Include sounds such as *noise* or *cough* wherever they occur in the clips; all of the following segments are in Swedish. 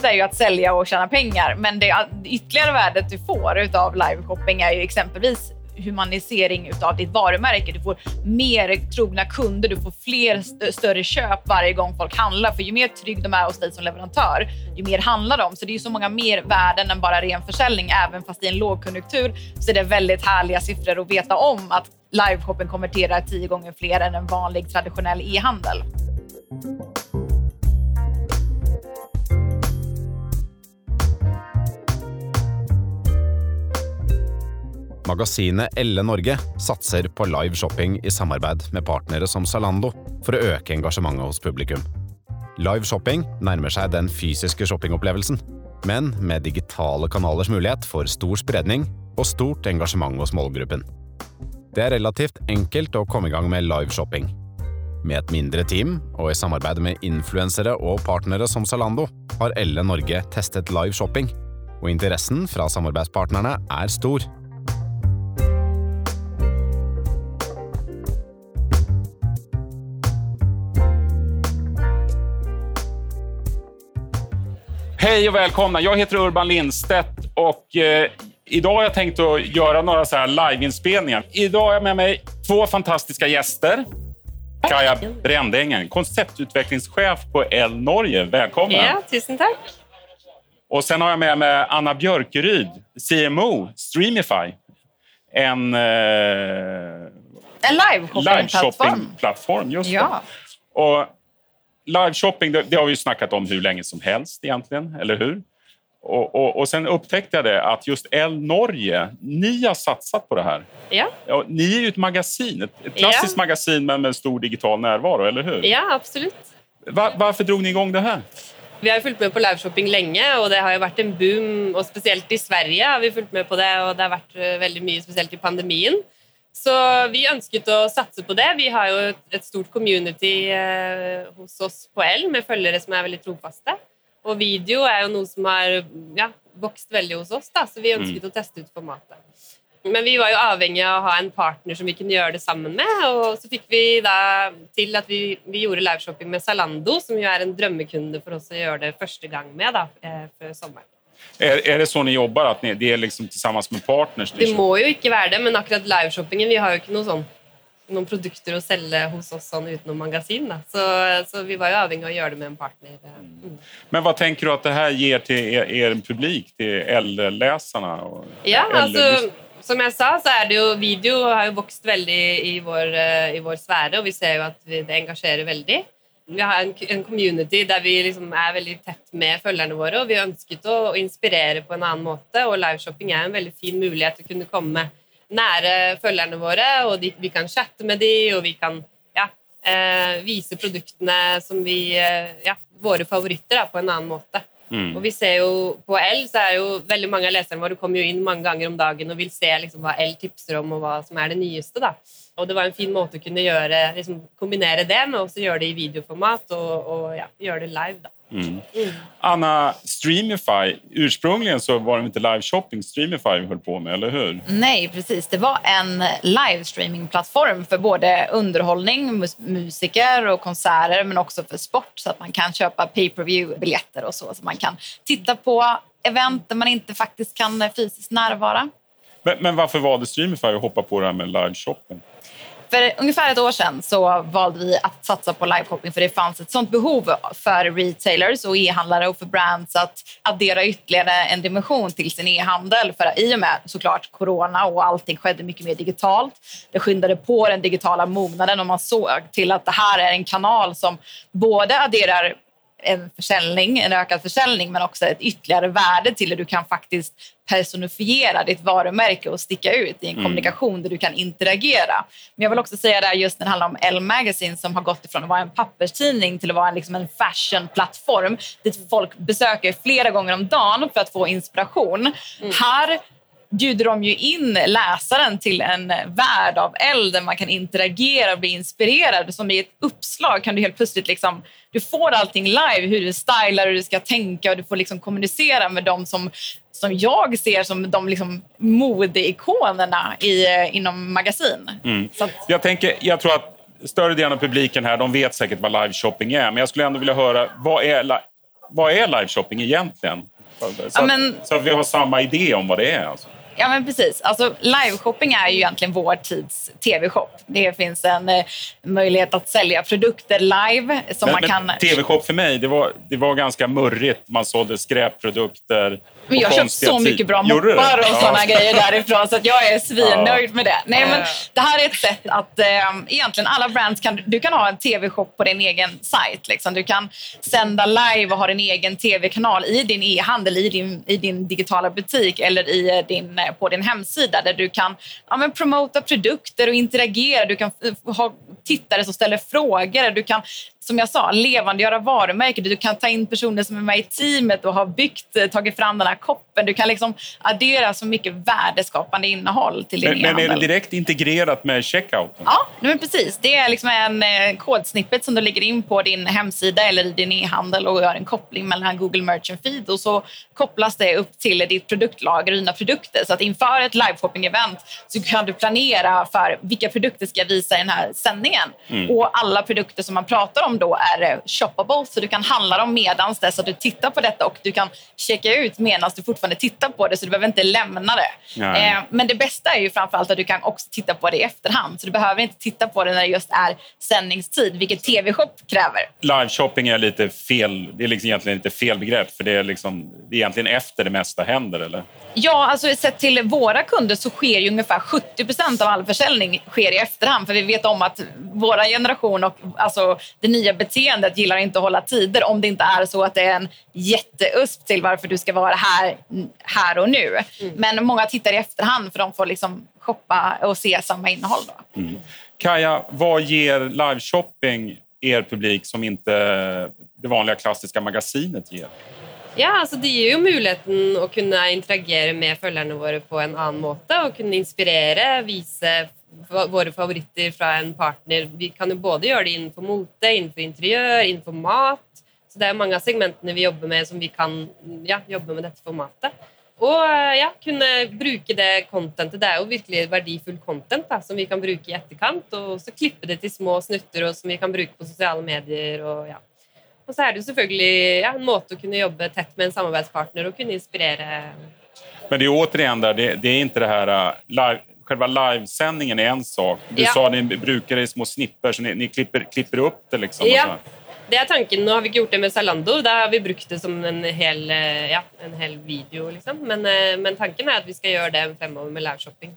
syftet är ju att sälja och tjäna pengar, men det ytterligare värdet du får av liveshopping är ju exempelvis humanisering av ditt varumärke. Du får mer trogna kunder, du får fler st större köp varje gång folk handlar. För ju mer trygg de är hos dig som leverantör, ju mer handlar de. Så det är så många mer värden än bara ren försäljning. Även fast i en lågkonjunktur så är det väldigt härliga siffror att veta om att liveshoppen konverterar tio gånger fler än en vanlig traditionell e-handel. Magasinet Elle Norge satser på live shopping i samarbeid med partnere som Zalando for å øke engasjementet hos publikum. Live shopping nærmer seg den fysiske shoppingopplevelsen, men med digitale kanalers mulighet for stor spredning og stort engasjement hos målgruppen. Det er relativt enkelt å komme i gang med live shopping. Med et mindre team og i samarbeid med influensere og partnere som Zalando har Elle Norge testet live shopping, og interessen fra samarbeidspartnerne er stor. Hej och välkomna. Jag heter Urban Lindstedt och eh, idag har jag tänkt att göra några så här liveinspelningar. Idag har jag med mig två fantastiska gäster. Kaja Brändängen, konceptutvecklingschef på El Norge. Välkommen! Ja, tusen tack. Och sen har jag med mig Anna Björkeryd, CMO, Streamify. En, eh, en live-shoppingplattform. Live just ja. det. Och liveshopping, det, det, har vi snackat om hur länge som helst egentligen, eller hur? Och, och, och sen upptäckte jag det att just El Norge, ni har satsat på det här. Ja. ja ni är ju ett magasin, ett, ett klassiskt ja. magasin men med stor digital närvaro, eller hur? Ja, absolut. Var, varför drog ni igång det här? Vi har följt med på liveshopping länge och det har ju varit en boom och speciellt i Sverige har vi följt med på det och det har varit eh, väldigt mycket, speciellt i pandemin. Så vi ønsket å satse på det. Vi har jo et stort community eh, hos oss på L med følgere som er veldig trofaste. Og video er jo noe som har ja, vokst veldig hos oss, da, så vi ønsket mm. å teste ut formatet. Men vi var jo avhengig av å ha en partner som vi kunne gjøre det sammen med. Og så fikk vi da til at vi, vi gjorde liveshopping med Zalando, som jo er en drømmekunde for oss å gjøre det første gang med da, eh, før sommeren. Är, är det så ni jobbar, att ni, det är liksom tillsammans med partners? Det må jo ikke være det, men akkurat liveshoppingen Vi har jo ikke noe sånn, noen produkter å selge hos oss sånn utenom magasin. Da. Så, så vi var jo avhengig av å gjøre det med en partner. Mm. Men vad tänker du att det här ger till er, er publik, till L-läsarna? Ja, altså, som jeg sa, så er det jo video har jo vokst veldig i vår, eh, i vår sfære, og vi ser jo at det engasjerer veldig vi har en, en, community der vi liksom er veldig tett med følgerne våre. og Vi ønsket å, å, inspirere på en annen måte, og liveshopping er en veldig fin mulighet til å kunne komme nære følgerne våre. og de, Vi kan chatte med dem, og vi kan ja, eh, vise produktene som vi eh, ja, Våre favoritter da, på en annen måte. Mm. Og vi ser jo På L så jo veldig mange av leserne våre kommer jo inn mange ganger om dagen og vil se liksom, hva L tipser om, og hva som er det nyeste. da. Og det var en fin måte å kunne gjøre, liksom, kombinere det med å gjøre det i videoformat og, og ja, gjøre det live. da. Mm. Mm. Anna, Streamify, ursprungligen så var det inte live-shopping Streamify höll på med, eller hur? Nej, precis. Det var en livestreamingplattform för både underhållning, mus musiker och konserter men också för sport så att man kan köpa pay-per-view-biljetter och så. Så man kan titta på event där man inte faktiskt kan fysiskt närvara. Men, men varför valde Streamify att hoppa på det här med live-shopping? För ungefär ett år sedan så valde vi att satsa på liveshopping för det fanns ett sånt behov för retailers och e-handlare och för brands att addera ytterligare en dimension till sin e-handel. För i och med såklart corona och allting skedde mycket mer digitalt. Det skyndade på den digitala mognaden och man såg till att det här är en kanal som både adderar en försäljning, en ökad försäljning men också ett ytterligare värde till det. Du kan faktiskt personifiera ditt varumärke och sticka ut i en mm. kommunikation där du kan interagera. Men jag vill också säga där just när det handlar om Elle Magazine som har gått ifrån att vara en papperstidning till att vara en, liksom en fashionplattform dit folk besöker flera gånger om dagen för att få inspiration. Mm. Här bjuder de ju in läsaren till en värld av eld där man kan interagera och bli inspirerad. Som i ett uppslag kan du helt plötsligt liksom, du får allting live, hur du stylar, hur du ska tänka och du får liksom kommunicera med dem som, som jag ser som de liksom modeikonerna i, inom magasin. Mm. Att... jag, tänker, jag tror att större delen av publiken här de vet säkert vad live shopping är, men jag skulle ändå vilja höra vad är vad är liveshopping egentligen? Så, Ja, men- att, så att vi har samma idé om vad det är. Alltså. Ja, men precis. Alltså, liveshopping är ju egentligen vår tids tv-shop. Det finns en eh, möjlighet att sälja produkter live som Men, man kan... TV-shop för mig, det var, det var ganska murrigt. Man sålde skräpprodukter. Men jag har köpt så tid- mycket bra moppar och Ja. såna grejer därifrån så att jag är svinnöjd med det. Nej, men Ja. det här är ett sätt att eh, egentligen alla brands kan... Du kan ha en tv-shop på din egen sajt. Liksom. Du kan sända live och ha din egen tv-kanal i din e-handel, i din, i din digitala butik eller i eh, din, eh, på din hemsida där du kan ja, men promota produkter och interagera. Du kan eh, ha tittare som ställer frågor. Du kan som jag sa, levandegöra varumärket. Du kan ta in personer som är med i teamet och har byggt, eh, tagit fram den här koppen. Du kan liksom addera så mycket värdeskapande innehåll till din Men, men är e-handel. det direkt integrerat med checkouten? Ja, men precis. Det är liksom en eh, kodsnippet som du lägger in på din hemsida eller i din e-handel och gör en koppling mellan Google Merchant Feed och så kopplas det upp till ditt produktlager och dina produkter. Så att inför ett liveshopping-event så kan du planera för vilka produkter ska jag visa i den här sändningen. Och alla produkter som man pratar om då är eh, shoppable så du kan handla dem medans dess att du tittar på detta och du kan checka ut medan du fortfarande tittar på det så du behöver inte lämna det. Eh, men det bästa är ju framförallt att du kan också titta på det i efterhand. Så du behöver inte titta på det när det just är sändningstid, vilket TV-shop kräver. Live-shopping är lite fel, det är liksom egentligen lite fel begrepp för det är, liksom, det är egentligen efter det mesta händer, eller? Ja, alltså sett till våra kunder så sker ju ungefär 70 procent av all försäljning sker i efterhand. För vi vet om att våra generation och alltså, det nya beteendet gillar inte att hålla tider om det inte är så att det är en jätteusp till varför du ska vara här, här och nu. Men många tittar i efterhand för de får liksom shoppa och se samma innehåll. Då. Kaja, vad ger liveshopping er publik som inte det vanliga klassiska magasinet ger? Ja, altså Det gir jo muligheten å kunne interagere med våre på en annen måte. Og kunne inspirere, vise fa- våre favoritter fra en partner. Vi kan jo både gjøre det innenfor mote, innenfor interiør, innenfor mat. Så det er mange av segmentene vi jobber med, som vi kan ja, jobbe med dette formatet. Og ja, kunne bruke det contentet. Det er jo virkelig verdifull content da, som vi kan bruke i etterkant. Og så klippe det til små snutter og som vi kan bruke på sosiale medier. og ja. Og så er det jo selvfølgelig ja, en måte å kunne jobbe tett med en samarbeidspartner og kunne inspirere. Men det är återigen där, det, det är inte det här... uh, Live, själva livesändningen är en sak. Du Ja. sa ni brukar det i små snipper, så ni, ni klipper, klipper upp det. Liksom, Ja. Det er tanken. Nå har vi ikke gjort det med Zalando. Da har vi brukt det som en hel, eh, ja, en hel video. Liksom. Men, eh, men tanken er at vi skal gjøre det fremover med liveshopping.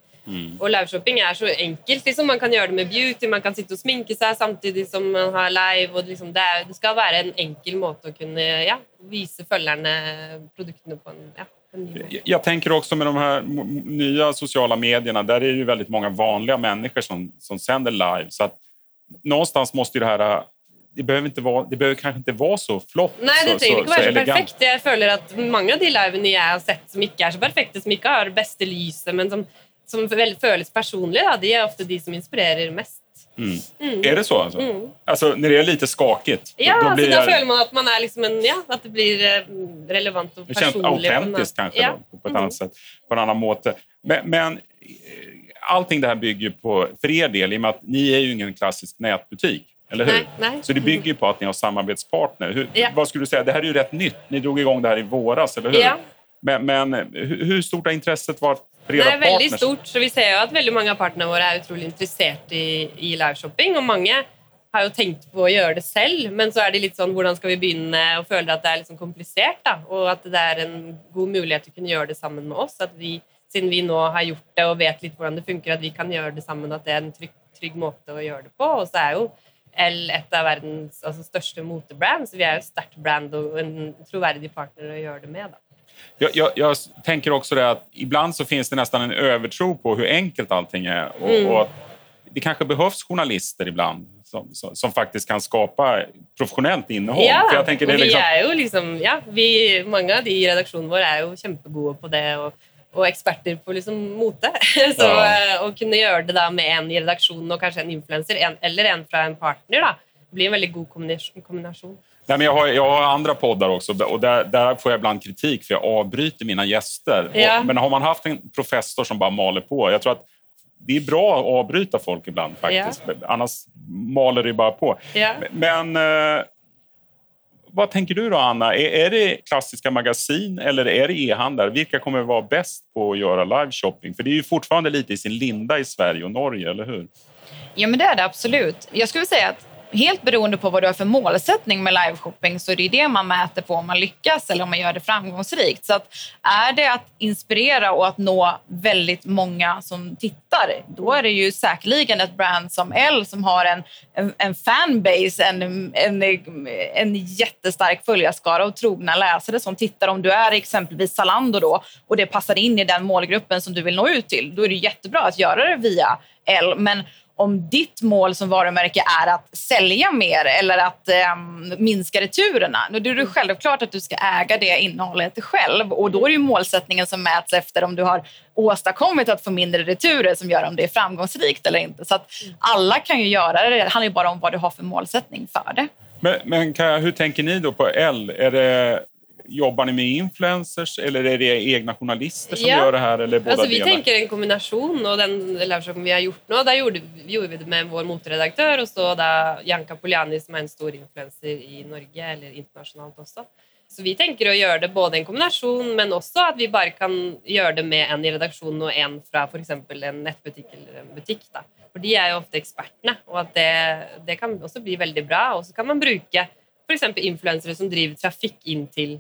Og liveshopping er så enkelt. Liksom. Man kan gjøre det med beauty, man kan sitte og sminke seg samtidig som man har live. Og liksom, det, er, det skal være en enkel måte å kunne ja, vise følgerne produktene på en, ja. Jag tänker också med de här nya sociala medierna, där är det ju väldigt många vanliga människor som, som sänder live. Så att någonstans måste ju det här... Det behöver, inte vara, det behöver kanske inte vara så flott, Nei, det så, trenger ikke være så perfekt. Jeg føler at mange av de livene jeg har sett som ikke er så perfekte, som ikke har beste lyset, men som, som føles personlige, da, de er ofte de som inspirerer mest. Är det så? Alltså? alltså när det är lite skakigt? Ja, då så blir da jag- føler man at man er liksom en Ja, at det blir eh, relevant og Det känns autentiskt kanske Ja. då, på ett annat sätt, på en annan måte. Men, men eh, allting det här bygger på, för er del, i och med att ni är ju ingen klassisk nätbutik, eller hur? Nej, nej. Så det bygger ju på att ni har samarbetspartner. Hur, Ja. Vad skulle du säga? Det här är ju rätt nytt. Ni drog igång det här i våras, eller hur? Ja. Men, men hur, hur stort har intresset varit Det veldig partners? stort, så vi ser jo at veldig mange av partnerne våre er utrolig interessert i, i liveshopping. Og mange har jo tenkt på å gjøre det selv, men så er de litt sånn hvordan skal vi begynne, og føler at det er litt sånn komplisert. da, Og at det er en god mulighet til å kunne gjøre det sammen med oss. At vi, siden vi nå har gjort det og vet litt hvordan det funker, at vi kan gjøre det sammen. At det er en trygg, trygg måte å gjøre det på. Og så er jo L et av verdens altså, største motebrand, så vi er jo sterkt brand og en troverdig partner å gjøre det med. da. Jag, jag, jag tänker också det att ibland så finns det nästan en övertro på hur enkelt allting är. Och, Mm. och det kanske behövs journalister ibland som, som, som faktiskt kan skapa professionellt innehåll. Ja, För jag tänker det är vi liksom, er jo liksom ja, vi, Mange av de i redaksjonen vår er jo kjempegode på det, og, og eksperter på liksom mote. *laughs* Så Ja. eh, å kunne gjøre det da med en i redaksjonen og kanskje en influenser, en, eller en fra en partner, da, blir en veldig god kombinasjon. nej, men jag, har, jag har andra poddar också och där, där får jag ibland kritik för jag avbryter mina gäster. Ja. Och, men har man haft en professor som bara maler på, jag tror att det är bra att avbryta folk ibland faktiskt. Annars maler det bara på. Ja. Men eh, vad tänker du då, Anna? Är, är det klassiska magasin eller är det e-handlare? Vilka kommer att vara bäst på att göra live shopping? För det är ju fortfarande lite i sin linda i Sverige och Norge, eller hur? Ja, men det är det absolut. Jag skulle säga att helt beroende på vad du har för målsättning med liveshopping så är det det man mäter på om man lyckas eller om man gör det framgångsrikt. Så att är det att inspirera och att nå väldigt många som tittar, då är det ju säkerligen ett brand som L som har en, en, en fanbase, en, en, en jättestark följarskara och trogna läsare som tittar. Om du är exempelvis Zalando då och det passar in i den målgruppen som du vill nå ut till, då är det jättebra att göra det via L. Men om ditt mål som varumärke är att sälja mer eller att eh, minska returerna, då är det självklart att du ska äga det innehållet själv. Och då är det målsättningen som mäts efter om du har åstadkommit att få mindre returer som gör om det är framgångsrikt eller inte. Så att alla kan ju göra det. Det handlar ju bara om vad du har för målsättning för det. Men, men Kaja, hur tänker ni då på L? Är det Jobbar ni med influencers eller är det egna journalister som ja. gör det här? Eller båda alltså, vi delar? tänker en kombination och den liveshoppen vi har gjort nu, där gjorde, gjorde vi det med vår motredaktör och så där Janka Poliani som är en stor influencer i Norge eller internationellt också. Så vi tänker att göra det både en kombination men också att vi bara kan göra det med en i redaktionen och en från för exempel en nätbutik eller en butik. Då. För de är ju ofta experterna och att det, det kan också bli väldigt bra. Och så kan man bruka för exempel influencers som driver trafik in till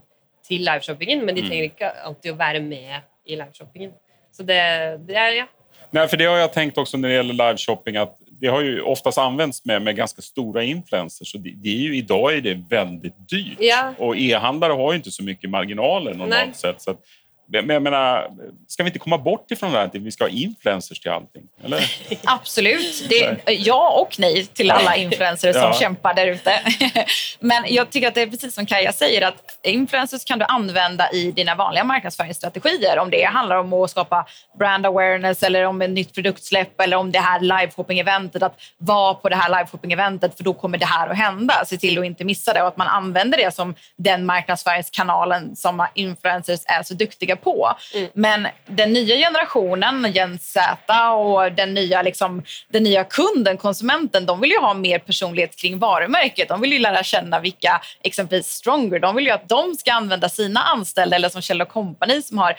till liveshoppingen, men de mm. trenger ikke alltid å være med i liveshoppingen. Så det, det är, ja. Nej, för det har jag tänkt också när det gäller liveshopping att det har ju oftast använts med, med ganska stora influencers. Så det, det är ju, idag är det väldigt dyrt. Ja. Och e-handlare har ju inte så mycket marginaler normalt Nej. sett. Så att, men jag menar, ska vi inte komma bort ifrån det här att vi ska ha influencers till allting? Eller? *laughs* Absolut. Det, ja och nej till alla influencers som ja. kämpar där ute. *laughs* Men jag tycker att det är precis som Kaja säger att influencers kan du använda i dina vanliga marknadsföringsstrategier. Om det handlar om att skapa brand awareness eller om ett nytt produktsläpp eller om det här liveshopping-eventet. Att vara på det här liveshopping-eventet för då kommer det här att hända. Se till att inte missa det och att man använder det som den marknadsföringskanalen som influencers är så duktiga på. Mm. Men den nya generationen, Gen Z och den nya, liksom, den nya kunden, konsumenten, de vill ju ha mer personlighet kring varumärket. De vill ju lära känna vilka, exempelvis Stronger, de vill ju att de ska använda sina anställda eller som Kjell Company som har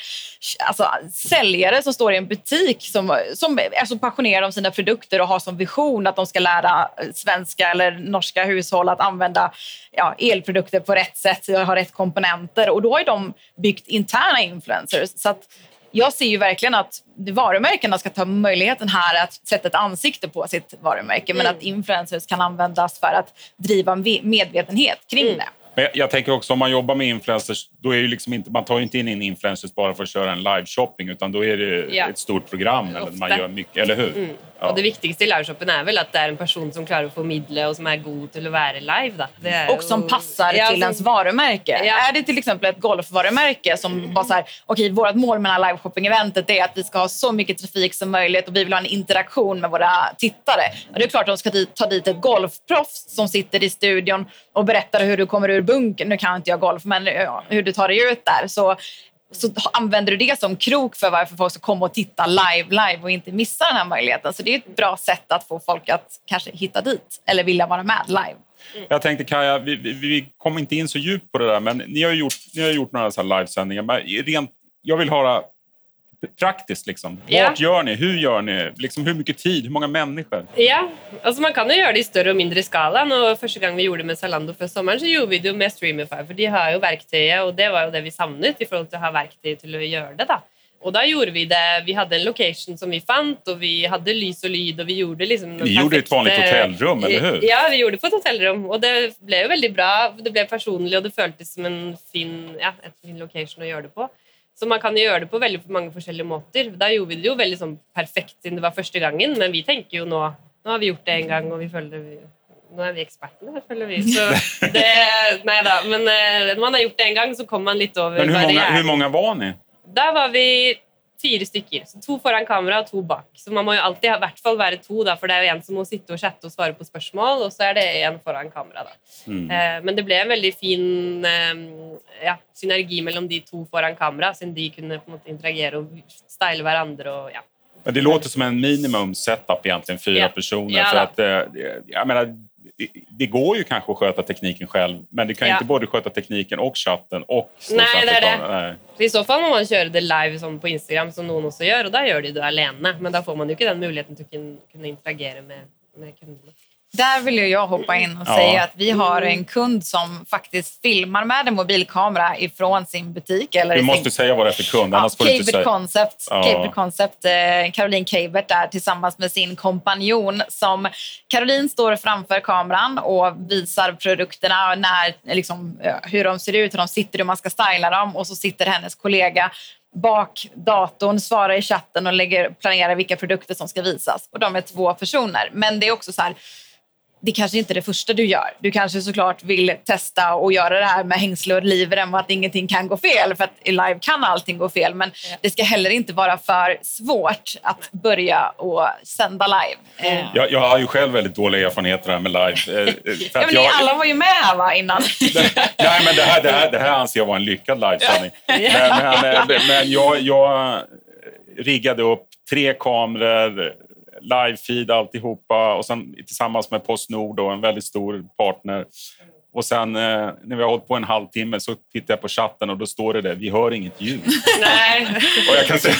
alltså, säljare som står i en butik som, som är så passionerade om sina produkter och har som vision att de ska lära svenska eller norska hushåll att använda ja, elprodukter på rätt sätt, ha rätt komponenter. Och då har de byggt interna influencers. Så att jag ser ju verkligen att varumärkena ska ta möjligheten här att sätta ett ansikte på sitt varumärke mm. men att influencers kan användas för att driva medvetenhet kring mm. det. Men jag, tänker också om man jobbar med influencers, då är ju liksom inte, man tar ju inte in influencers bara för att köra en live-shopping utan då är det ja. ett stort program eller man gör mycket, eller hur? Mm. Ja. Och det viktigaste i liveshoppen är väl att det är en person som klarar att förmedla och som är god till att vara live. och som passar ja, till som... ens varumärke. Är det till exempel ett golfvarumärke som mm. bara så här, okej, okay, vårt mål med det här liveshopping-eventet är att vi ska ha så mycket trafik som möjligt och vi vill ha en interaktion med våra tittare. Och det är klart att de ska ta dit ett golfproffs som sitter i studion och berättar hur du kommer ur bunkern. Nu kan inte jag golf, men hur du tar dig ut där. Så så använder du det som krok för varför folk ska komma och titta live, live och inte missa den här möjligheten. Så det är ett bra sätt att få folk att kanske hitta dit eller vilja vara med live. Mm. Jag tänkte Kaja, vi, vi, vi inte in så djupt på det där, men ni har gjort, ni har gjort några så livesändningar. Men rent, jag vill höra praktiskt. Liksom. Ja. Vart gör ni? Hur gör ni? Liksom, hur mycket tid? Hur många människor? Ja, alltså man kan ju göra det i större och mindre skala. Och första gången vi gjorde det med Zalando för sommaren så gjorde vi det med Streamify, för de har ju verktyget och det var ju det vi saknade i förhållande till att ha verktyg till att göra det. Då. Och då gjorde vi det. Vi hade en location som vi fann och vi hade lys och lyd och vi gjorde liksom... Ni gjorde ett vanligt hotellrum, eller hur? Ja, vi gjorde på ett hotellrum och det blev väldigt bra. Det blev personligt och det kändes som en fin, ja, ett fin location att göra det på. Så man kan gjøre det på veldig mange forskjellige måter. Da gjorde vi det jo veldig sånn perfekt siden det var første gangen, men vi tenker jo nå Nå har vi gjort det en gang, og vi føler vi, Nå er vi ekspertene, føler vi. Så *laughs* det, nei da. Men uh, når man har gjort det en gang, så kommer man litt over Men hur många, hur många var ni? Da var vi fire stykker. Så to foran kamera og to bak. Så man må jo alltid i hvert fall være to, da, for det er jo en som må sitte og chatte og svare på spørsmål, og så er det en foran kamera. Da. Mm. Eh, men det ble en veldig fin eh, ja, synergi mellom de to foran kamera, siden de kunne på en måte interagere og style hverandre. og ja. Men det låter som en minimum setup egentligen, fyra ja. personer. Ja, för att, eh, jag menar, det går ju kanske att sköta tekniken själv, men du kan Ja. inte både sköta tekniken och chatten och Nej, det är det. Nej. I så fall må man kjøre det live sånn på Instagram, som noen også gjør, og da gjør de det alene. Men da får man jo ikke den å kunne, kunne interagere med, med kundene. Där vill jag hoppa in och Ja. säga att vi har en kund som faktiskt filmar med en mobilkamera ifrån sin butik. Eller Du sin... måste säga vad det är för kund, Ja, Cabert. Concept, Ja. Cabert Concept eh, Caroline Cabert där tillsammans med sin kompanjon. Som Caroline står framför kameran och visar produkterna, när, liksom, eh, hur de ser ut, hur de sitter, hur man ska styla dem. Och så sitter hennes kollega bak datorn, svarar i chatten och lägger, planerar vilka produkter som ska visas. Och de är två personer. Men det är också så här, det kanske inte är det första du gör. Du kanske såklart vill testa och göra det här med hängsle och livrem och att ingenting kan gå fel. För att i live kan allting gå fel. Men det ska heller inte vara för svårt att börja och sända live. Eh, Jag, jag har ju själv väldigt dåliga erfarenheter här med live. eh, eh, Ja, men ni jag- alla var ju med här va, innan. *laughs* Nej, men det här, det, här, det här anser jag vara en lyckad livesändning. *laughs* Men, men, men jag, jag riggade upp tre kameror, live-feed alltihopa och sen tillsammans med Postnord, då, en väldigt stor partner. Och sen eh, när vi har hållit på en halvtimme så tittar jag på chatten och då står det där, vi hör inget ljud. *laughs* Nei. Och jag kan säga,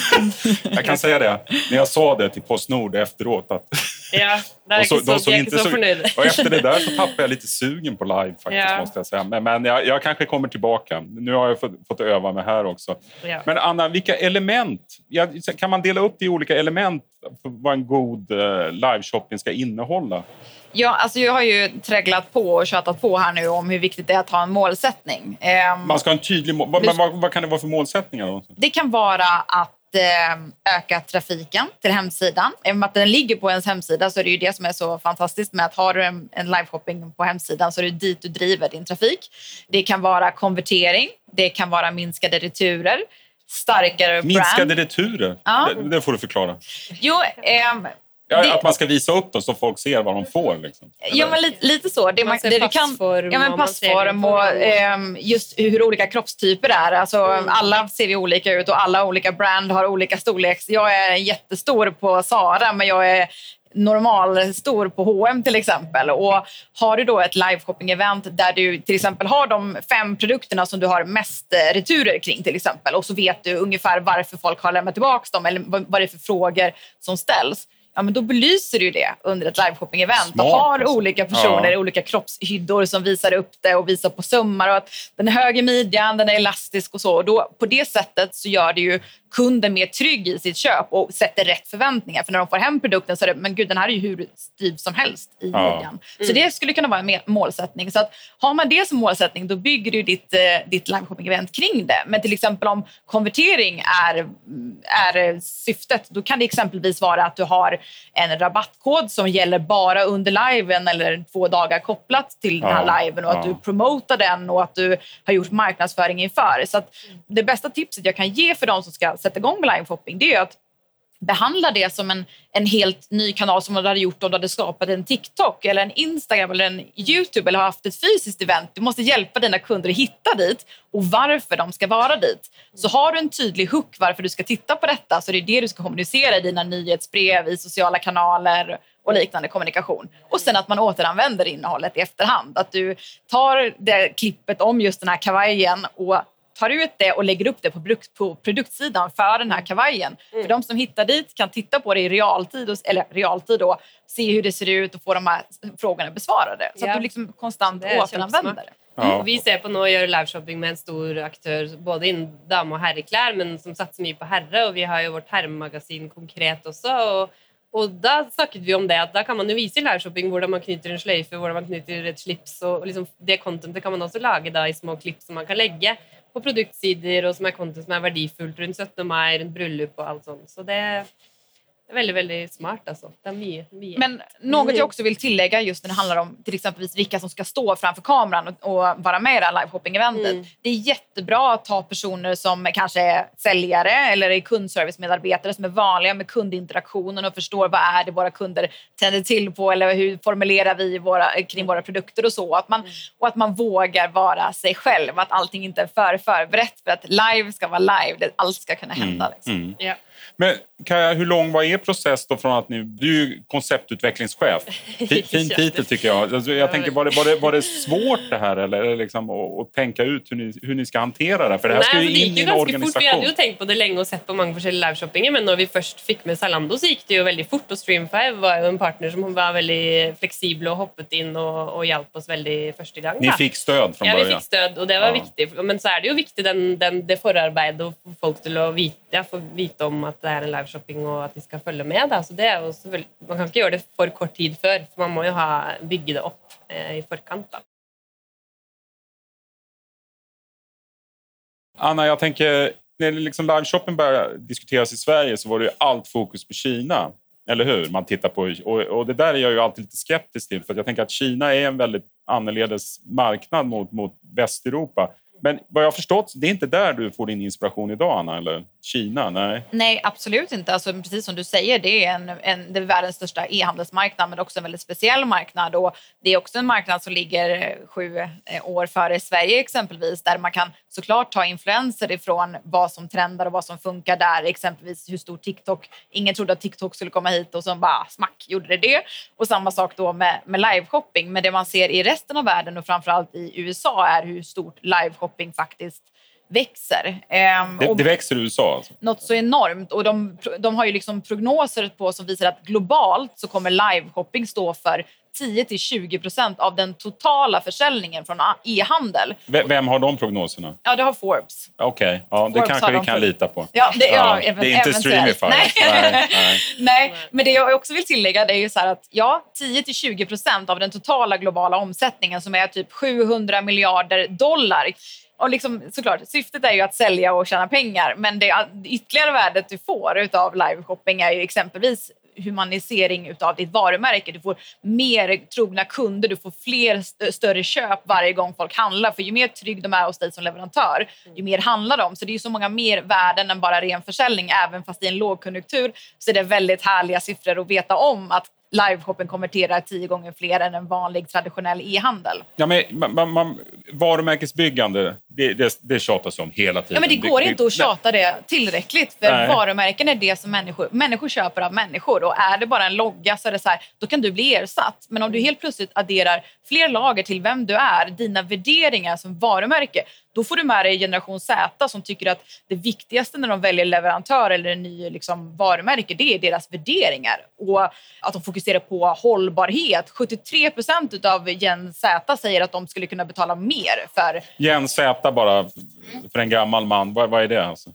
jag kan säga det, när jag sa det till Postnord efteråt att Ja, *laughs* det er och så- de såg inte så så-. Och efter det där så tappade jag lite sugen på live faktiskt, Ja. måste jag säga. Men, men jag, jag kanske kommer tillbaka. Nu har jag fått, fått öva mig här också. Ja. Men Anna, vilka element? Ja, kan man dela upp det i olika element för vad en god eh, liveshopping ska innehålla? Ja, alltså jag har ju trägglat på och tjatat på här nu om hur viktigt det är att ha en målsättning. Ehm, Man ska ha en tydlig mål. Vad, vad, vad kan det vara för målsättningar? Då? Det kan vara att eh, öka trafiken till hemsidan. Även att den ligger på ens hemsida så är det ju det som är så fantastiskt med att har du en, en liveshopping på hemsidan så är det dit du driver din trafik. Det kan vara konvertering, det kan vara minskade returer, starkare Minskade brand. returer? Ja. Det, det får du förklara. Jo, ehm, Ja, det- Att man ska visa upp dem så folk ser vad de får. Liksom. Ja, men lite, lite så. Det, Man man, ser det du kan, ja, men och passform och ehm, just hur olika kroppstyper är. Alltså, Alla ser vi olika ut och alla olika brand har olika storleks. Jag är jättestor på Zara, men jag är normalstor på H&M till exempel. Och har du då ett liveshopping-event där du till exempel har de fem produkterna som du har mest eh, returer kring till exempel och så vet du ungefär varför folk har lämnat tillbaka dem eller vad vad det är för frågor som ställs. Ja, men då belyser du det under ett liveshopping-event och har alltså. olika personer Ja. olika kroppshyddor som visar upp det och visar på sömmar och att den är hög i midjan, den är elastisk och så. Och då, på det sättet så gör det ju kunden mer trygg i sitt köp och sätter rätt förväntningar. För när de får hem produkten så är det, men gud den här är ju hur styv som helst i Ja. midjan. Så det skulle kunna vara en målsättning. Så att har man det som målsättning då bygger du ditt, eh, ditt liveshopping-event kring det. Men till exempel om konvertering är, är syftet, då kan det exempelvis vara att du har en rabattkod som gäller bara under liven eller två dagar kopplat till den här Ja, liven och att ja. du promotar den och att du har gjort marknadsföring inför. Så det bästa tipset jag kan ge för de som ska sätta igång med liveshopping det är att behandla det som en, en helt ny kanal som du hade gjort om du hade skapat en TikTok eller en Instagram eller en Youtube eller har haft ett fysiskt event. Du måste hjälpa dina kunder att hitta dit och varför de ska vara dit. Så har du en tydlig hook varför du ska titta på detta så det är det du ska kommunicera i dina nyhetsbrev, i sociala kanaler och liknande kommunikation. Och sen att man återanvänder innehållet i efterhand. Att du tar det klippet om just den här kavajen och tar ut det och lägger upp det på, produkt, på produktsidan för den här kavajen. För de som hittar dit kan titta på det i realtid, och- eller realtid då, se hur det ser ut och få de här frågorna besvarade. Så Ja. att du liksom konstant Det återanvänder det. Ja. Vi ser på nå å gjøre liveshopping med en stor aktør både innen dame- og herreklær, men som satser mye på herre. Og vi har jo vårt herremagasin Konkret også. Og, og da snakket vi om det at da kan man jo vise i liveshopping hvordan man knyter en sløyfe, hvordan man knyter et slips. Og liksom det contentet kan man også lage da i små klipp som man kan legge på produktsider, og som er content som er verdifullt rundt 17. mai, rundt bryllup og alt sånt. Så det veldig, veldig smart, er mye. mye. Men något jag också vill tillägga just när det handlar om till exempelvis vilka som ska stå framför kameran och, och vara med i det här liveshopping-eventet. Mm. Det är jättebra att ta personer som kanske är säljare eller är kundservice-medarbetare som är vanliga med kundinteraktionen och förstår vad är det våra kunder tänder till på eller hur formulerar vi våra, kring våra produkter och så. Att man, Och att man vågar vara sig själv, att allting inte är för förberett för att live ska vara live, allt ska kunna hända. Liksom. Mm. Men Kaja, hur lång var er process då från att ni... Du är ju konceptutvecklingschef. *laughs* Fin, titel tycker jag. Alltså, jag tänker, var det, var, det, var det svårt det här eller liksom, att, att tänka ut hur ni, hur ni ska hantera det? För det här ska Nej, ju det in i ju en organisation. fort. Vi hade ju tänkt på det länge och sett på många olika liveshoppingar men när vi först fick med Zalando så gick det ju väldigt fort och Stream5 var ju en partner som var väldigt flexibel och hoppat in och, och hjälpte oss väldigt första gången. Ni fick stöd från Ja, vi början? fikk stöd, og det var Ja. viktig. Men så er det jo viktig den, den, det forarbeidet og få folk til å vite, ja, få vite om at det er en liveshopping og at de skal følge med. Da. Så det er jo selvfølgelig- man kan ikke gjøre det for kort tid før, for man må jo ha, bygge det opp eh, i forkant. Da. Anna, jag tänker, när liksom liveshopping började diskuteras i Sverige så var det ju allt fokus på Kina. Eller hur? Man tittar på, och, och det där är jag ju alltid lite skeptisk till. För jag tänker att Kina är en väldigt annorledes marknad mot, mot Västeuropa. Men vad jag har förstått, det är inte där du får din inspiration idag, Anna? Eller Kina? Nej. Nej, absolut inte. Alltså, precis som du säger, det är, en, en, det är världens största e-handelsmarknad men också en väldigt speciell marknad. Och det är också en marknad som ligger sju eh, år före Sverige exempelvis där man kan såklart ta influenser ifrån vad som trendar och vad som funkar där. Exempelvis hur stor TikTok... Ingen trodde att TikTok skulle komma hit och så bara smack gjorde det det. Och samma sak då med, med liveshopping. Men det man ser i resten av världen och framförallt i USA är hur stort liveshopping faktiskt växer. Ehm, Det, det växer i USA. Alltså. något så enormt. Och de, de har ju liksom prognoser på som visar att globalt så kommer liveshopping stå för 10-20 procent av den totala försäljningen från e-handel. Vem har de prognoserna? Ja, det har Forbes. Okej, ja, det Forbes kanske har vi kan lita på. Ja, det, ja, Ja, även, det är inte. Streamify. Nej. Nej, nej. *laughs* Nej, men det jag också vill tillägga det är ju så att ja, 10-20 procent av den totala globala omsättningen som är typ 700 miljarder dollar. Och liksom, såklart, syftet är ju att sälja och tjäna pengar men det ytterligare värdet du får av liveshopping är ju exempelvis humanisering utav ditt varumärke. Du får mer trogna kunder, du får fler st- större köp varje gång folk handlar. För ju mer trygg de är hos dig som leverantör, ju mer handlar de. Så det är så många mer värden än bara ren försäljning. Även fast i en lågkonjunktur så är det väldigt härliga siffror att veta om att liveshoppen konverterar tio gånger fler än en vanlig traditionell e-handel. Ja, men, man, man, varumärkesbyggande, det, det, det tjatas om hela tiden. Ja, men det går inte att tjata det tillräckligt för Nej. varumärken är det som människor, människor köper av människor och är det bara en logga så är det så här, då kan du bli ersatt. Men om du helt plötsligt adderar fler lager till vem du är, dina värderingar som varumärke, då får du med dig generation Z som tycker att det viktigaste när de väljer leverantör eller en ny liksom, varumärke, det är deras värderingar och att de fokuserar på hållbarhet. 73 procent av Gen Z säger att de skulle kunna betala mer för Gen Z bara, för en gammal man. Vad, vad är det? Alltså?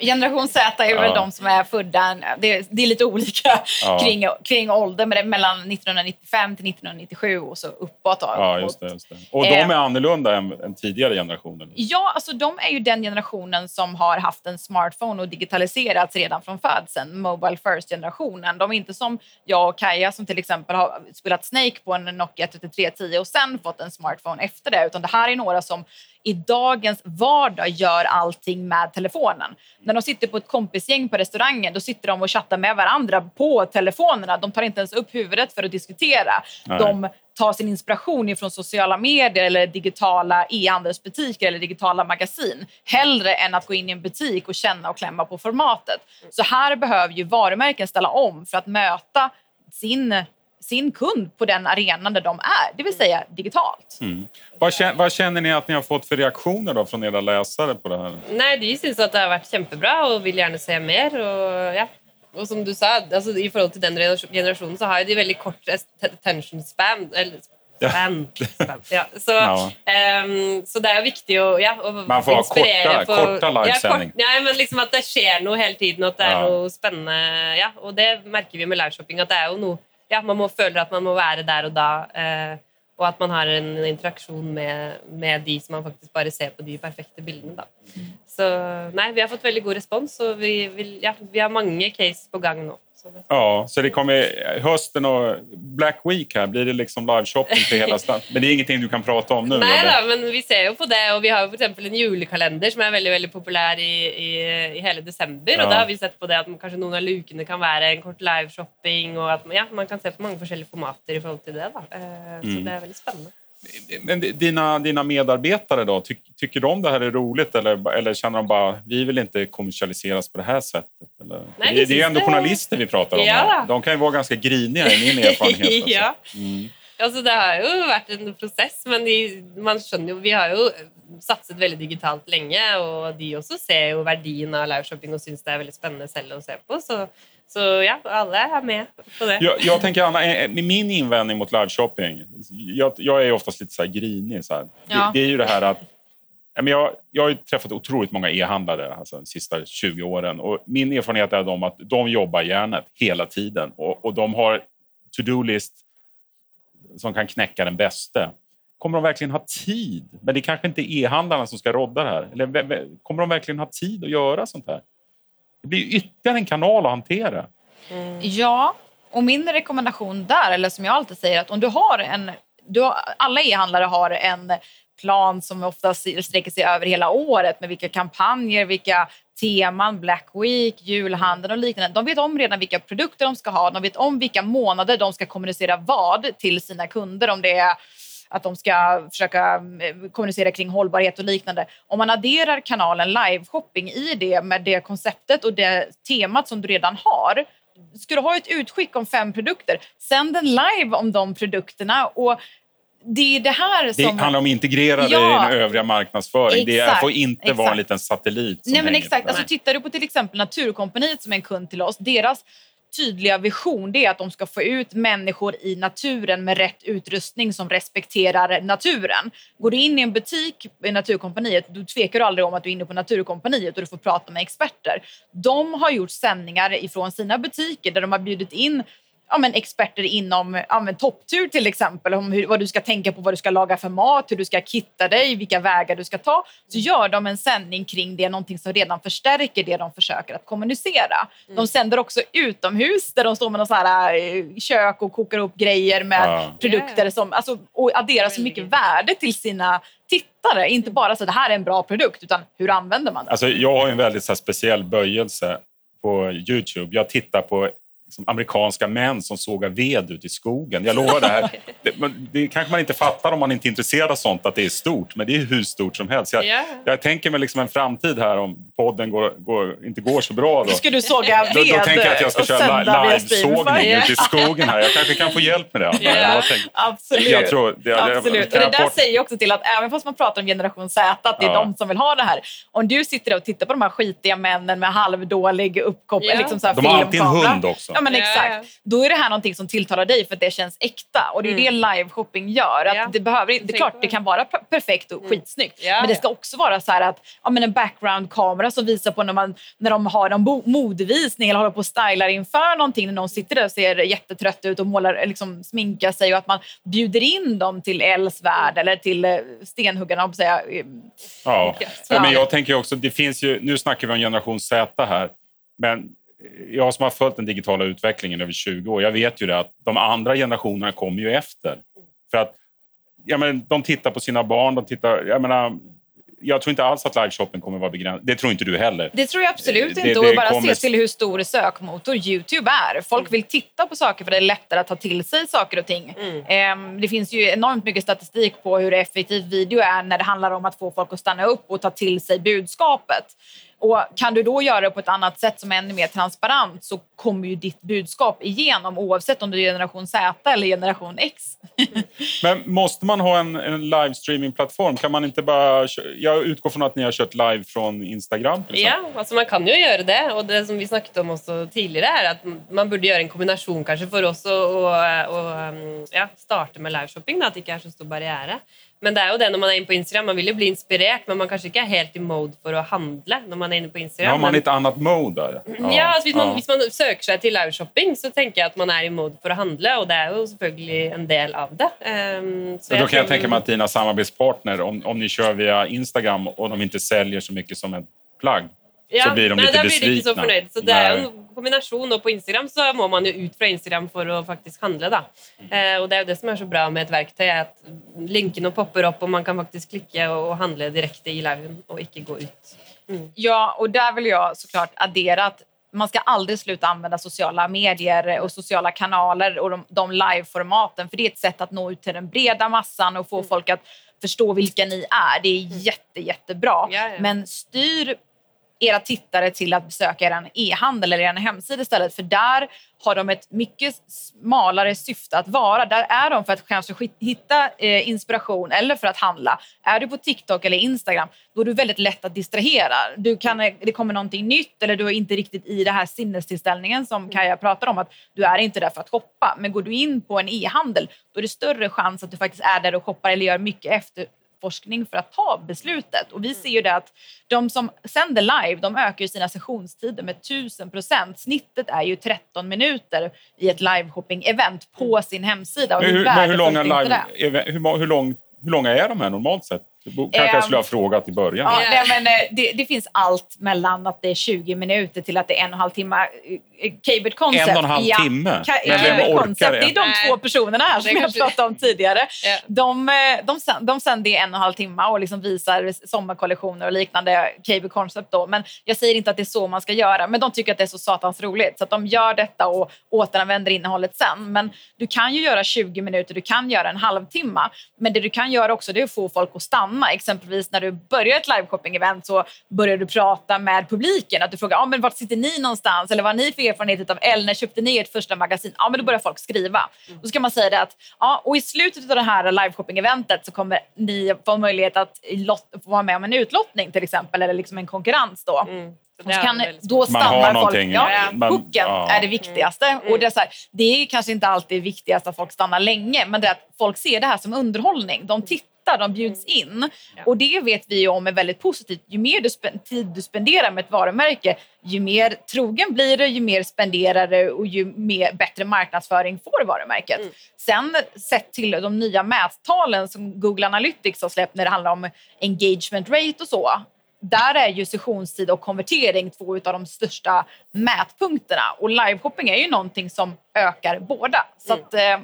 Generation Z är väl Ja. de som är födda, det är, det är lite olika Ja. *laughs* kring, kring ålder, men det är mellan 1995 till 1997 och så uppåt. Ja, just det. Just det. Och de Eh. är annorlunda än, än tidigare generationer. Ja, alltså de är ju den generationen som har haft en smartphone och digitaliserats redan från födseln. Mobile first-generationen. De är inte som jag och Kaja som till exempel har spelat Snake på en Nokia 3310 och sen fått en smartphone efter det. Utan det här är några som i dagens vardag gör allting med telefonen. När de sitter på ett kompisgäng på restaurangen då sitter de och chattar med varandra på telefonerna. De tar inte ens upp huvudet för att diskutera. Nej. De tar sin inspiration ifrån sociala medier eller digitala e-handelsbutiker eller digitala magasin hellre än att gå in i en butik och känna och klämma på formatet. Så här behöver ju varumärken ställa om för att möta sin, sin kund på den arenan där de är, det vill säga digitalt. Mm. Vad, känner, vad känner ni att ni har fått för reaktioner då från era läsare på det här? Nei, de syns at det har vært kjempebra og vil gjerne se mer. Og, ja. og som du sa, altså, i forhold til den generasjonen så har de veldig kort attention span. Eller span. span ja. Så, Ja. ehm, så det er jo viktig å, ja, å Man får ha korta- korta livesänding. Ja, kort, ja, men liksom at det skjer noe hele tiden, og at det er Ja. noe spennende. Ja, og det merker vi med liveshopping. at det er jo noe, ja, Man må føler at man må være der og da. Eh, og at man har en interaksjon med, med de som man faktisk bare ser på de perfekte bildene. da. Så nei, vi har fått veldig god respons, og vi, vil, ja, vi har mange case på gang nå. Ja, så det kommer hösten och Black Week här. Blir det liksom liveshopping till hela stan? Men det är ingenting du kan prata om nu? Eller? da, men vi ser jo på det, og vi har jo for eksempel en julekalender som er veldig veldig populær i, i, i hele desember. Ja. Og da har vi sett på det at kanskje noen av lukene kan være en kort liveshopping, og at man, ja, man kan se på mange forskjellige formater i forhold til det. da. Eh, Så Mm. det er veldig spennende. Men dina, dina medarbetare då, ty, tycker de det här är roligt eller, eller känner de bara vi vill inte kommersialiseras på det här sättet? Eller? Nej, det, det det är ju ändå journalister vi pratar om. Ja. här. De kan ju vara ganska griniga i min erfarenhet. *laughs* Alltså. ja. Mm. Altså, det har jo vært en prosess, men de, man skjønner jo Vi har jo satset veldig digitalt lenge, og de også ser jo verdien av liveshopping og syns det er veldig spennende selv å se på. Så, så ja, alle er med på det. Jag, jag tänker, Anna, min invändning mot liveshopping, jag, jag är oftast lite så här grinig. Så här. Ja. Det, det är ju det här att men Jag, jag har ju träffat otroligt många e-handlare alltså, de sista 20 åren. Och min erfarenhet är de att de jobbar järnet hela tiden. Och, och de har to-do-list som kan knäcka den bäste. Kommer de verkligen ha tid? Men det kanske inte är e-handlarna som ska rodda det här. Eller, kommer de verkligen ha tid att göra sånt här? Det blir ju ytterligare en kanal att hantera. Mm. Ja, och min rekommendation där, eller som jag alltid säger, att om du har en... Du har, alla e-handlare har en plan som ofta sträcker sig över hela året med vilka kampanjer, vilka teman, Black Week, julhandeln och liknande. De vet om redan vilka produkter de ska ha. De vet om vilka månader de ska kommunicera vad till sina kunder. Om det är att de ska försöka eh, kommunicera kring hållbarhet och liknande. Om man adderar kanalen live-shopping i det med det konceptet och det temat som du redan har Ska du ha ett utskick om fem produkter, sänd en live om de produkterna. Och det är det här Det som... handlar om att integrera det Ja. i den övriga marknadsföring. det Exakt, får inte vara en exakt. liten satellit Nej, men exakt. Alltså, det. tittar du på till exempel Naturkompaniet som är en kund till oss. Deras tydliga vision det är att de ska få ut människor i naturen med rätt utrustning som respekterar naturen. Går du in i en butik i Naturkompaniet, då tvekar du aldrig om att du är inne på Naturkompaniet och du får prata med experter. De har gjort sändningar ifrån sina butiker där de har bjudit in ja, men experter inom ja, men topptur till exempel, om hur, vad du ska tänka på, vad du ska laga för mat, hur du ska kitta dig, vilka vägar du ska ta. Så gör de en sändning kring det, någonting som redan förstärker det de försöker att kommunicera. De sänder också utomhus där de står med någon så här, eh, kök och kokar upp grejer med Ja. produkter som, alltså, och adderar så mycket värde till sina tittare. Inte bara så att det här är en bra produkt, utan hur använder man den? Alltså, jag har en väldigt så här, speciell böjelse på Youtube. Jag tittar på liksom, amerikanska män som sågar ved ute i skogen. Jag lovar det här. *laughs* Det, det kanske man inte fattar om man inte är intresserad av sånt, att det är stort. Men det är hur stort som helst. Jag, Ja. jag tänker mig liksom en framtid här om podden går, går, inte går så bra. Då. Ska du såga ved Då, då tänker jag att jag ska köra livesågning Streamify? ute i skogen här. Jag kanske kan få hjälp med det. Ja. Jag tänker- Absolut. Jag tror, det, Absolut. kan Och jag det där säger också till att även fast man pratar om generation Z, att det är Ja. de som vill ha det här. Om du sitter och tittar på de här skitiga männen med halvdålig uppkoppling, Ja. liksom så här De har alltid en hund också. Ja, men exakt. ja. Då är det här någonting som tilltalar dig för att det känns äkta. Och det är Mm. det live-shopping gör. Att Ja. det, behöver, det är klart, det kan vara per- perfekt och skitsnyggt. Ja, men det ja. ska också vara så här att ja, men en background-kamera som visar på när, man, när de har en bo- modevisning eller håller på och stylar inför någonting. När någon sitter där och ser jättetrött ut och målar, liksom, sminkar sig. Och att man bjuder in dem till Els värld eller till eh, stenhuggarna. säga. Ja. Ja. ja. men jag tänker också, det finns ju, nu snackar vi om generation Z här, men jag som har följt den digitala utvecklingen över 20 år, jag vet ju det att de andra generationerna kommer ju efter. För att ja, men, de tittar på sina barn, de tittar, jag menar, jag tror inte alls att liveshoppen kommer vara begränsad. Det tror inte du heller. Det tror jag absolut Det- inte. det och bara kommer- se till hur stor sökmotor Youtube är. Folk vill titta på saker för det är lättare att ta till sig saker och ting. Ehm, det finns ju enormt mycket statistik på hur effektiv video är när det handlar om att få folk att stanna upp och ta till sig budskapet. Och kan du då göra det på ett annat sätt som är ännu mer transparent så kommer ju ditt budskap igenom oavsett om du är generation Z eller generation X. *laughs* Men måste man ha en, en livestreamingplattform? Kan man inte bara... Jag utgår från att ni har kört live från Instagram. till Ja, altså man kan jo gjøre det. Og det som vi snakket om også tidligere, er at man burde gjøre en kombinasjon kanskje for oss å um, ja, starte med liveshopping. Da, at det ikke er så stor barriere. Men det er jo det når man er inne på Instagram. Man vil jo bli inspirert, men man kanskje ikke er helt i mode for å handle når man er inne på Instagram. har man Men- ett annat mode där. Ja, altså hvis, man, ja. man søker seg til liveshopping, så tenker jeg at man er i mode for å handle, og det er jo selvfølgelig en del av det. Um, så Men då kan jag tänka mig att dina samarbetspartner, om, om ni kör via Instagram och de inte säljer så mycket som ett plagg, så blir de nei, lite da blir de ikke så besvikna. fornøyd. Så det Nej. en kombinasjon. Og på Instagram så må man jo ut fra Instagram for å faktisk handle. da. Eh, og det jo det som er så bra med et verktøy, er at linkene popper opp, og man kan faktisk klikke og, og handle direkte i liven og ikke gå ut. Ja, och där vill jag såklart addera att man ska aldrig sluta använda sociala medier och sociala kanaler och de, de live-formaten. För det är ett sätt att nå ut till den breda massan och få folk att förstå vilka ni är. Det är jätte, jättebra. Ja, ja. Men styr era tittare till att besöka er e-handel eller er hemsida istället. För där har de ett mycket smalare syfte att vara. Där är de för att kanske hitta eh, inspiration eller för att handla. Är du på TikTok eller Instagram, då är du väldigt lätt att distrahera. Du kan, eh, det kommer någonting nytt eller du är inte riktigt i den här sinnestillställningen som Kaja pratar om. att Du är inte där för att shoppa. Men går du in på en e-handel, då är det större chans att du faktiskt är där och shoppar eller gör mycket efter forskning för att ta beslutet. Och vi ser ju det att de som sänder live de ökar sina sessionstider med 1000 procent. Snittet är ju 13 minuter i ett liveshopping-event på sin hemsida. Och hur, men hur, långa live, hur, hur, lång, hur långa är de här normalt sett? Kanske jag skulle ha ehm, frågat i början. Ja, nej, men, eh, det, det, finns allt mellan att det är 20 minuter till att det är en och en halv timme. Eh, Cable Concept. En och en halv ja. timme? Men vem orkar det? Det är de nej. två personerna här som jag pratade om tidigare. Ja. De, eh, de, de sänder i en och en halv timme och liksom visar sommarkollektioner och liknande Cable Concept. Då. Men jag säger inte att det är så man ska göra. Men de tycker att det är så satans roligt. Så att de gör detta och återanvänder innehållet sen. Men du kan ju göra 20 minuter, du kan göra en halvtimme. Men det du kan göra också det är att få folk att stanna stanna. Exempelvis när du börjar ett liveshopping-event så börjar du prata med publiken. Att du frågar ah, men vart sitter ni någonstans eller vad har ni för erfarenhet av L? När köpte ni ert första magasin? Ja, men då börjar folk skriva. Mm. Då ska man säga det att ja, och i slutet av det här liveshopping-eventet så kommer ni få möjlighet att lott, få vara med om en utlottning till exempel eller liksom en konkurrens då. Mm. Så kan, då stannar folk. Ja, man, hooken ja. är det viktigaste. Mm. Och det, är så här, det är kanske inte alltid viktigast att folk stannar länge men det är att folk ser det här som underhållning. De tittar tittar, de bjuds mm. in. Ja. Och det vet vi om är väldigt positivt. Ju mer du tid du spenderar med ett varumärke, ju mer trogen blir du, ju mer spenderar du och ju mer, bättre marknadsföring får varumärket. Mm. Sen sett till de nya mättalen som Google Analytics har släppt när det handlar om engagement rate och så, där är ju sessionstid och konvertering två av de största mätpunkterna. Och liveshopping är ju någonting som ökar båda. Så mm. att, eh,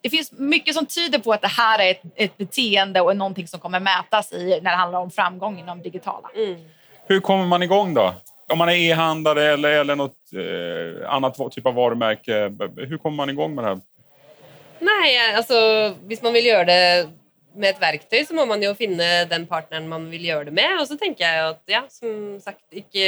det finns mycket som tyder på att det här är ett, ett beteende och någonting som kommer mätas i när det handlar om framgång inom digitala. Mm. Hur kommer man igång då? Om man är e-handlare eller, eller något eh, annat typ av varumärke, hur kommer man igång med det här? Nej, alltså, om man vill göra det med ett verktyg så må man ju finna den partnern man vill göra det med. Och så tänker jag att ja, som sagt, inte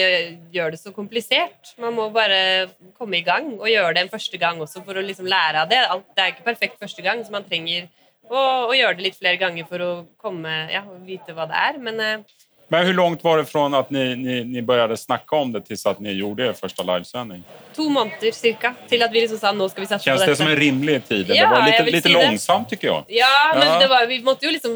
gör det så komplicerat. Man måste bara komma igång och göra det en första gång också för att liksom lära det. Allt, det är inte perfekt första gången, så man tränger och, och göra det lite fler gånger för att komma, ja, veta vad det är. Men eh, men hur långt var det från att ni, ni, ni började snacka om det tills att ni gjorde er första livesändning? Två månader cirka, till att vi liksom sa nu ska vi satsa Känns på det som en rimlig tid? Ja, det var lite, lite långsamt tycker jag. Ja, men Det var, vi måste ju liksom,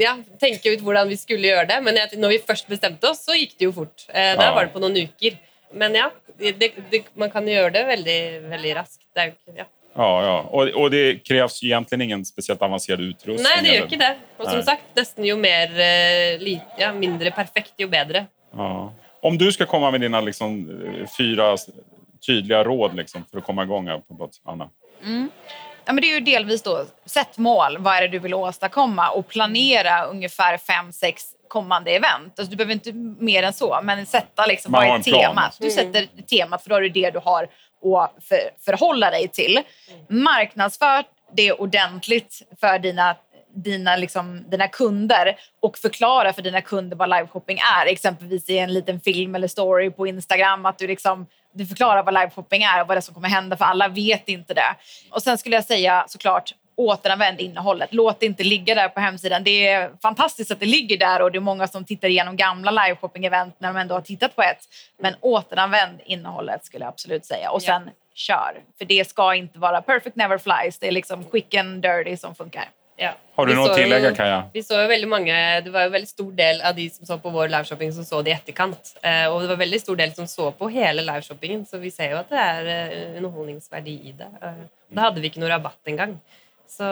ja, tänka ut hur vi skulle göra det. Men när vi först bestämde oss så gick det ju fort. Eh, där ja. var det på några veckor. Men ja, det, det, man kan göra det väldigt, väldigt raskt. Det, ja. Ja, ja. Och, och det krävs ju egentligen ingen speciellt avancerad utrustning. Nej, det gör inte det. Och som Nej. sagt, nästan ju mer, eh, ja, mindre perfekt, ju bättre. Ja. Om du ska komma med dina liksom, eh, fyra tydliga råd liksom, för att komma igång här på brott, Anna? Mm. Ja, men det är ju delvis då, sätt mål. Vad är det du vill åstadkomma? Och planera ungefär fem, sex kommande event. Alltså, du behöver inte mer än så, men sätta liksom, vad är temat. Du sätter mm. temat, för då är det det du har att för, förhålla dig till. Marknadsför det ordentligt för dina dina, liksom, dina kunder och förklara för dina kunder vad liveshopping är. Exempelvis i en liten film eller story på Instagram. Att du, liksom, du förklarar vad liveshopping är och vad det som kommer hända för alla vet inte det. Och sen skulle jag säga såklart återanvänd innehållet. Låt det inte ligga där på hemsidan. Det är fantastiskt att det ligger där och det är många som tittar igenom gamla liveshopping-event när de ändå har tittat på ett. Men återanvänd innehållet skulle jag absolut säga. Och sen ja. kör. För det ska inte vara perfect never flies. Det är liksom quick and dirty som funkar. Ja. Har du något att tillägga Kaja? Vi såg väldigt många, det var en väldigt stor del av de som såg på vår liveshopping som såg det i efterkant. Eh, och det var en väldigt stor del som såg på hela liveshoppingen så vi ser ju att det är eh, underhållningsvärde i det. Eh, då hade vi inte någon rabatt en gång. Så,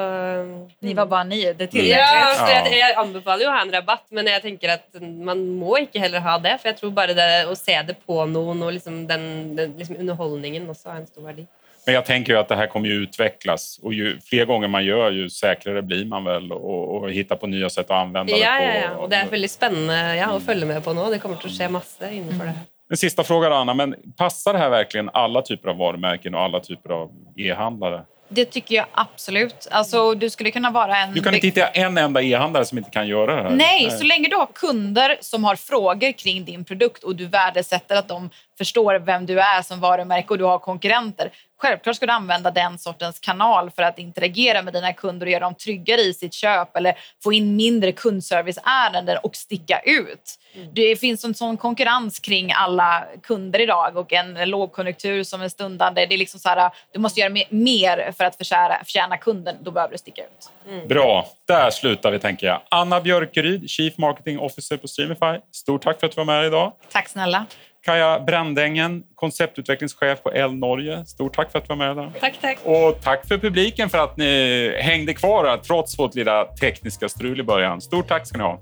Ni var bara ni, det tillräckligt? Ja, så jag, jag anbefaler ju att ha en rabatt men jag tänker att man må inte heller ha det för jag tror bara det att se det på någon och liksom den, den liksom underhållningen också har en stor värde. Men jag tänker ju att det här kommer ju utvecklas och ju fler gånger man gör ju säkrare blir man väl och, och hitta på nya sätt att använda ja, det på. Ja, ja, och det är väldigt spännande ja, att följa med på nu. Det kommer att ske massor inför det här. En sista fråga Anna, men passar det här verkligen alla typer av varumärken och alla typer av e-handlare? Det tycker jag absolut. Alltså, du skulle kunna vara en... Du kan inte hitta en enda e-handlare som inte kan göra det här. Nej, så länge du har kunder som har frågor kring din produkt och du värdesätter att de förstår vem du är som varumärke och du har konkurrenter. Självklart ska du använda den sortens kanal för att interagera med dina kunder och göra dem tryggare i sitt köp eller få in mindre kundserviceärenden och sticka ut. Mm. Det finns en sån konkurrens kring alla kunder idag och en lågkonjunktur som är stundande. Det är liksom så här, du måste göra mer för att förtjäna, förtjäna kunden. Då behöver du sticka ut. Mm. Bra, där slutar vi tänker jag. Anna Björkeryd, Chief Marketing Officer på Streamify. Stort tack för att du var med idag. Tack snälla. Kaja Brändängen, konceptutvecklingschef på L Norge. Stort tack för att du var med idag. Tack, tack. Och tack för publiken för att ni hängde kvar här, trots vårt lilla tekniska strul i början. Stort tack ska ni ha.